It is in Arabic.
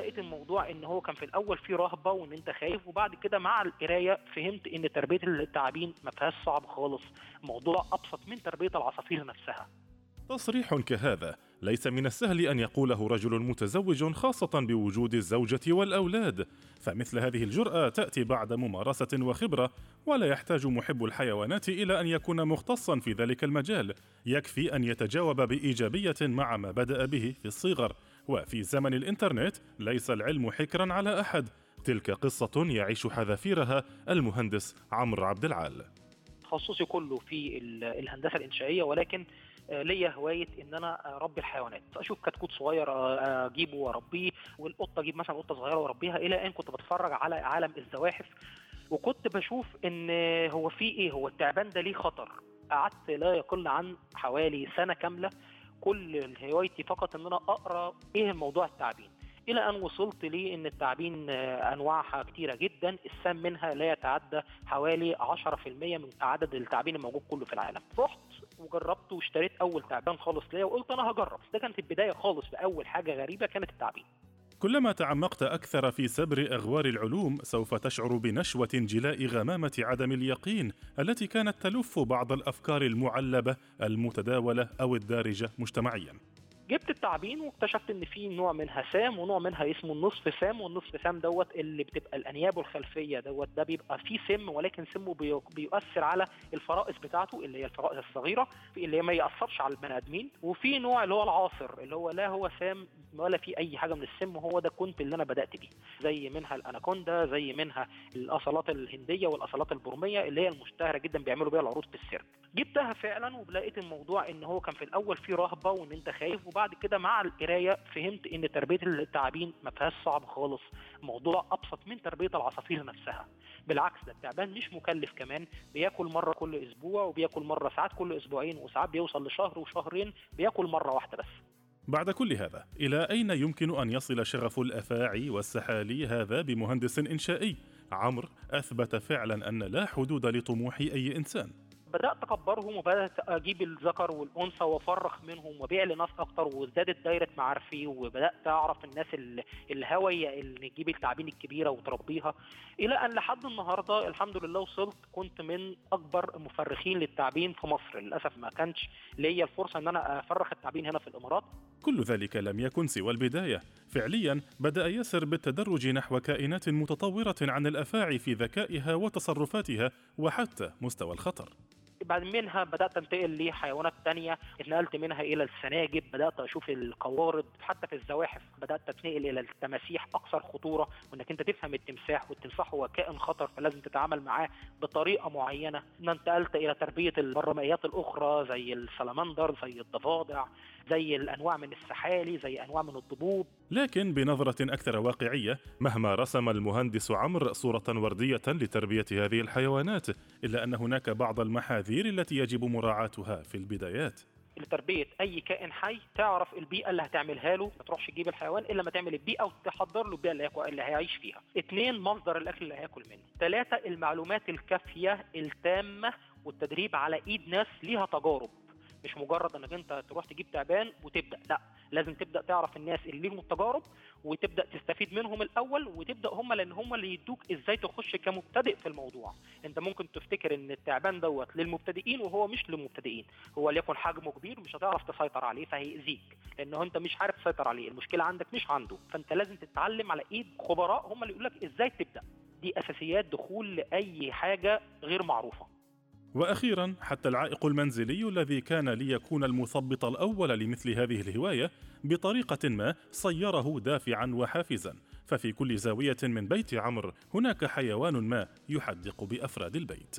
لقيت الموضوع إن هو كان في الأول فيه رهبة وإن أنت خايف وبعد كده مع القراية فهمت إن تربية التعابين ما فيهاش صعب خالص. موضوع أبسط من تربية العصافير نفسها. تصريح كهذا ليس من السهل أن يقوله رجل متزوج خاصة بوجود الزوجة والأولاد. فمثل هذه الجرأة تأتي بعد ممارسة وخبرة ولا يحتاج محب الحيوانات إلى أن يكون مختصا في ذلك المجال. يكفي أن يتجاوب بإيجابية مع ما بدأ به في الصغر. وفي زمن الإنترنت ليس العلم حكرا على أحد. تلك قصة يعيش حذافيرها المهندس عمرو عبد العال. تخصصي كله في الهندسة الإنشائية ولكن ليا هواية إن أنا أربي الحيوانات. أشوف كتكوت صغير أجيبه وأربيه والقطة أجيب مثلا قطة صغيرة وأربيها إلى أن كنت بتفرج على عالم الزواحف. وكنت بشوف إن هو في إيه هو التعبان ده ليه خطر. قعدت لا يقل عن حوالي سنة كاملة كل هوايتي فقط إن أنا أقرأ إيه الموضوع التعبين. إلى أن وصلت لي إن التعابين أنواعها كتيرة جدا السام منها لا يتعدى حوالي 10% من عدد التعابين الموجود كله في العالم. رحت وجربت واشتريت أول تعبان خالص ليا وقلت أنا هجرب. ده كانت البداية خالص باول حاجة غريبة كانت التعبين. كلما تعمقت أكثر في سبر أغوار العلوم سوف تشعر بنشوة انجلاء غمامة عدم اليقين التي كانت تلف بعض الأفكار المعلبة المتداولة أو الدارجة مجتمعيا. جبت التعابين واكتشفت إن في نوع منها سام ونوع منها اسمه النصف سام والنصف سام دوت اللي بتبقى الأنياب الخلفية دوت. ده بيبقى فيه سم ولكن سمه بيؤثر على الفرائس بتاعته اللي هي الفرائس الصغيرة اللي هي ما يأثرش على البني آدمين. وفي نوع اللي هو العاصر اللي هو لا هو سام ولا في أي حاجة من السم وهو ده كنت اللي أنا بدأت بيه. زي منها الأناكوندا زي منها الأصالات الهندية والأصالات البرمية اللي هي المشتهرة جدا بيعملوا بيها العروض في السيرك. جبتها فعلا ولقيت الموضوع إن هو كان في الأول فيه رهبة وإن أنت خايف وبعد كده مع القراية فهمت إن تربية التعابين ما فيهاش صعب خالص. موضوع أبسط من تربية العصافير نفسها. بالعكس ده التعبان مش مكلف كمان. بياكل مرة كل أسبوع وبياكل مرة ساعات كل أسبوعين وساعات بيوصل لشهر وشهرين بياكل مرة واحدة بس. بعد كل هذا إلى أين يمكن أن يصل شغف الأفاعي والسحالي هذا بمهندس إنشائي؟ عمرو أثبت فعلا أن لا حدود لطموح أي إنسان. بدات اكبرهم وبدات أجيب الذكر والأنثى وافرخ منهم وابيع لناس أكتر وازدادت دايره معارفي وبدأت اعرف الناس الهوية اللي تجيب التعابين الكبيرة وتربيها. إلى أن لحد النهارده الحمد لله وصلت كنت من أكبر المفرخين للتعابين في مصر. للأسف ما كانش ليا الفرصة إن أنا أفرخ التعابين هنا في الإمارات. كل ذلك لم يكن سوى البداية. فعليا بدأ يسر بالتدرج نحو كائنات متطورة عن الأفاعي في ذكائها وتصرفاتها وحتى مستوى الخطر. بعد منها بدأت انتقل لحيوانات تانية اتنقلت منها إلى السناجب بدأت أشوف القوارض حتى في الزواحف بدأت اتنقل إلى التماسيح أكثر خطورة وإنك أنت تفهم التمساح والتمساح هو كائن خطر فلازم تتعامل معاه بطريقة معينة. انتقلت إلى تربية البرمائيات الأخرى زي السلمندر زي الضفادع زي الأنواع من السحالي زي أنواع من الضبوب. لكن بنظرة أكثر واقعية مهما رسم المهندس عمرو صورة وردية لتربية هذه الحيوانات إلا أن هناك بعض المحاذير التي يجب مراعاتها في البدايات. لتربية أي كائن حي تعرف البيئة اللي هتعملها له ما تروحش تجيب الحيوان إلا ما تعمل البيئة وتحضر له البيئة. اللي هيعيش فيها. اثنين مصدر الأكل اللي هياكل منه. ثلاثة المعلومات الكافية التامة والتدريب على إيد ناس ليها تجارب. مش مجرد انك انت تروح تجيب تعبان وتبدأ لا لازم تبدأ تعرف الناس اللي ليهم التجارب وتبدأ تستفيد منهم الأول وتبدأ هم لأن هم اللي يدوك إزاي تخش كمبتدئ في الموضوع. أنت ممكن تفتكر إن التعبان دوت للمبتدئين وهو مش للمبتدئين هو ليكن حجمه كبير مش هتعرف تسيطر عليه فهيأذيك لأنه أنت مش عارف تسيطر عليه المشكلة عندك مش عنده. فأنت لازم تتعلم على إيد خبراء هم اللي يقول لك إزاي تبدأ. دي أساسيات دخول لأي حاجة غير معروفة. وأخيرا حتى العائق المنزلي الذي كان ليكون المثبط الأول لمثل هذه الهواية بطريقة ما صيره دافعا وحافزا. ففي كل زاوية من بيت عمرو هناك حيوان ما يحدق بأفراد البيت.